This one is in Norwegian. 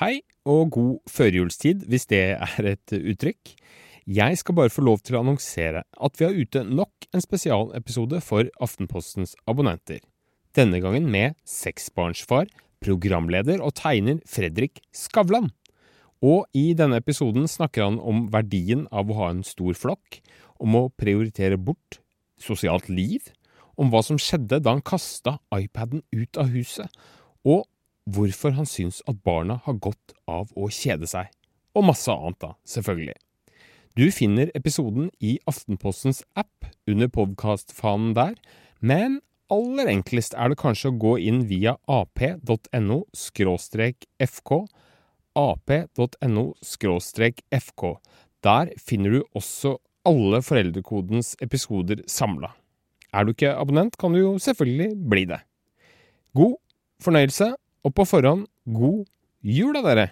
Hei og god førjulstid, hvis det er et uttrykk. Jeg skal bare få lov til å annonsere at vi har ute nok en spesialepisode for Aftenpostens abonnenter. Denne gangen med seksbarnsfar, programleder og tegner Fredrik Skavlan. Og i denne episoden snakker han om verdien av å ha en stor flokk, om å prioritere bort sosialt liv, om hva som skjedde da han kasta iPaden ut av huset, og hvorfor han syns at barna har godt av å kjede seg. Og masse annet, da, selvfølgelig. Du finner episoden i Aftenpostens app under podkastfanen der, men aller enklest er det kanskje å gå inn via ap.no fk, ap.no fk. Der finner du også alle Foreldrekodens episoder samla. Er du ikke abonnent, kan du jo selvfølgelig bli det. God fornøyelse, og på forhånd god jul da, dere!